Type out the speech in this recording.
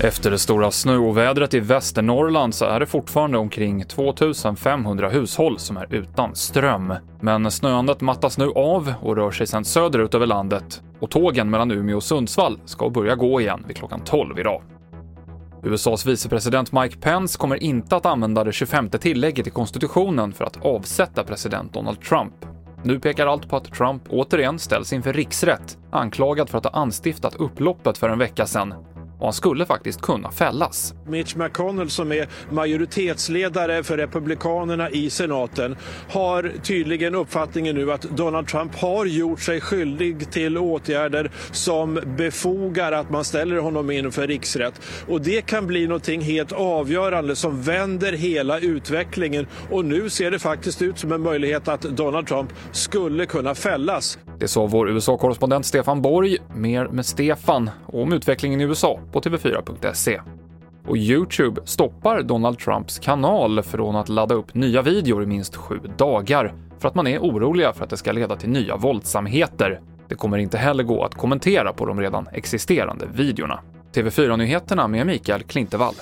Efter det stora snöovädret i Västernorrland så är det fortfarande omkring 2500 hushåll som är utan ström. Men snöandet mattas nu av och rör sig sedan söderut över landet och tågen mellan Umeå och Sundsvall ska börja gå igen vid klockan 12 idag. USAs vicepresident Mike Pence kommer inte att använda det 25 tillägget i konstitutionen för att avsätta president Donald Trump. Nu pekar allt på att Trump återigen ställs inför riksrätt, anklagad för att ha anstiftat upploppet för en vecka sedan och han skulle faktiskt kunna fällas. Mitch McConnell som är majoritetsledare för Republikanerna i senaten har tydligen uppfattningen nu att Donald Trump har gjort sig skyldig till åtgärder som befogar att man ställer honom inför riksrätt. Och det kan bli någonting helt avgörande som vänder hela utvecklingen och nu ser det faktiskt ut som en möjlighet att Donald Trump skulle kunna fällas. Det sa vår USA-korrespondent Stefan Borg. Mer med Stefan och om utvecklingen i USA på TV4.se. Och Youtube stoppar Donald Trumps kanal från att ladda upp nya videor i minst sju dagar för att man är oroliga för att det ska leda till nya våldsamheter. Det kommer inte heller gå att kommentera på de redan existerande videorna. TV4-nyheterna med Mikael Klintevall.